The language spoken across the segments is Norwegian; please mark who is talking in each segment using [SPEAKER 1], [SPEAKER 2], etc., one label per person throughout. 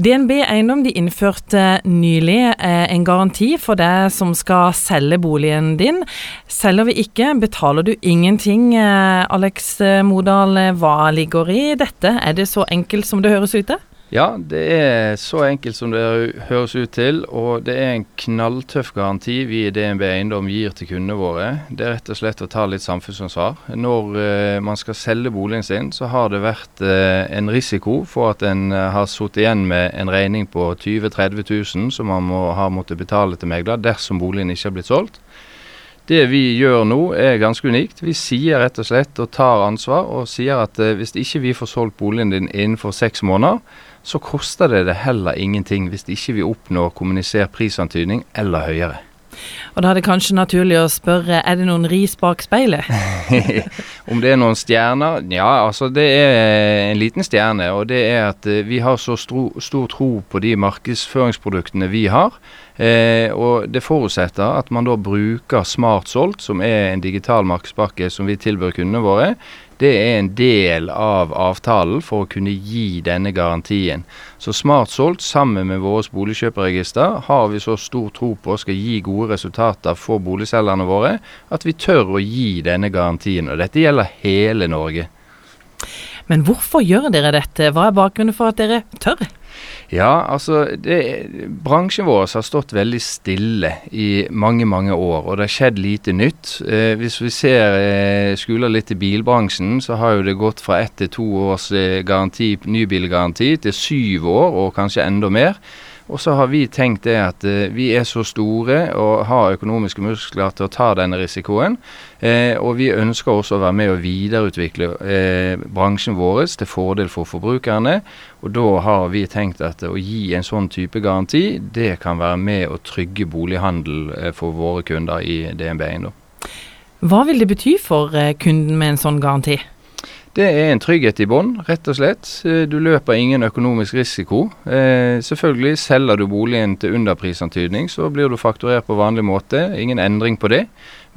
[SPEAKER 1] DNB Eiendom de innførte nylig eh, en garanti for deg som skal selge boligen din. Selger vi ikke, betaler du ingenting. Eh, Alex Modal, hva ligger i dette? Er det så enkelt som det høres ut til?
[SPEAKER 2] Ja, det er så enkelt som det høres ut til. Og det er en knalltøff garanti vi i DNB Eiendom gir til kundene våre. Det er rett og slett å ta litt samfunnsansvar. Når uh, man skal selge boligen sin, så har det vært uh, en risiko for at en uh, har sittet igjen med en regning på 20 000-30 000 som man må, har måttet betale til megler dersom boligen ikke har blitt solgt. Det vi gjør nå er ganske unikt. Vi sier rett og slett og tar ansvar og sier at hvis ikke vi får solgt boligen din innenfor seks måneder, så koster det det heller ingenting hvis ikke vi oppnår kommunisert prisantydning eller høyere.
[SPEAKER 1] Og Da er det kanskje naturlig å spørre, er det noen ris bak speilet?
[SPEAKER 2] Om det er noen stjerner? Ja, altså det er en liten stjerne. Og det er at eh, vi har så stor, tro på de markedsføringsproduktene vi har. Eh, og det forutsetter at man da bruker Smart Solgt, som er en digital markedspakke som vi tilbyr kundene våre, det er en del av avtalen for å kunne gi denne garantien. Så Smart solgt sammen med vårt boligkjøperregister har vi så stor tro på skal gi gode resultater for boligselgerne våre, at vi tør å gi denne garantien. Og dette gjelder hele Norge.
[SPEAKER 1] Men hvorfor gjør dere dette? Hva er bakgrunnen for at dere tør?
[SPEAKER 2] Ja, altså det, Bransjen vår har stått veldig stille i mange mange år, og det har skjedd lite nytt. Eh, hvis vi ser eh, skuler litt i bilbransjen, så har jo det gått fra ett til to års eh, garanti, nybilgaranti til syv år, og kanskje enda mer. Og så har vi tenkt det at eh, vi er så store og har økonomiske muskler til å ta denne risikoen. Eh, og vi ønsker også å være med å videreutvikle eh, bransjen vår til fordel for forbrukerne. Og da har vi tenkt at å gi en sånn type garanti, det kan være med å trygge bolighandel eh, for våre kunder i DNB Eiendom.
[SPEAKER 1] Hva vil det bety for eh, kunden med en sånn garanti?
[SPEAKER 2] Det er en trygghet i bånn, rett og slett. Eh, du løper ingen økonomisk risiko. Eh, selvfølgelig selger du boligen til underprisantydning, så blir du fakturert på vanlig måte. Ingen endring på det.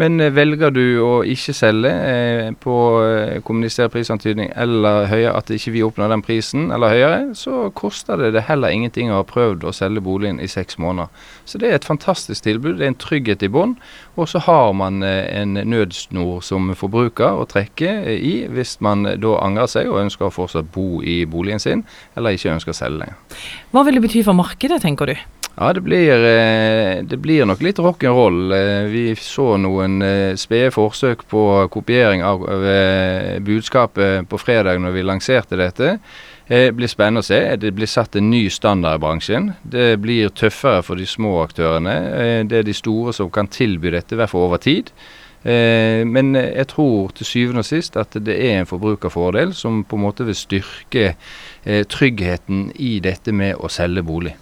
[SPEAKER 2] Men eh, velger du å ikke selge eh, på eh, kommunisert prisantydning eller høyere, at ikke vi oppnår den prisen eller høyere, så koster det det heller ingenting å ha prøvd å selge boligen i seks måneder. Så det er et fantastisk tilbud. Det er en trygghet i bånn. Og så har man en nødsnor som forbruker å trekke i hvis man da angrer seg og ønsker å fortsatt bo i boligen sin, eller ikke ønsker å selge lenger.
[SPEAKER 1] Hva vil det bety for markedet, tenker du?
[SPEAKER 2] Ja, det blir, eh, det blir nok litt rock'n'roll. Eh, vi så noen eh, spede forsøk på kopiering av budskapet på fredag når vi lanserte dette. Det blir spennende å se. Det blir satt en ny standard i bransjen. Det blir tøffere for de små aktørene. Det er de store som kan tilby dette, i hvert fall over tid. Men jeg tror til syvende og sist at det er en forbrukerfordel som på en måte vil styrke tryggheten i dette med å selge bolig.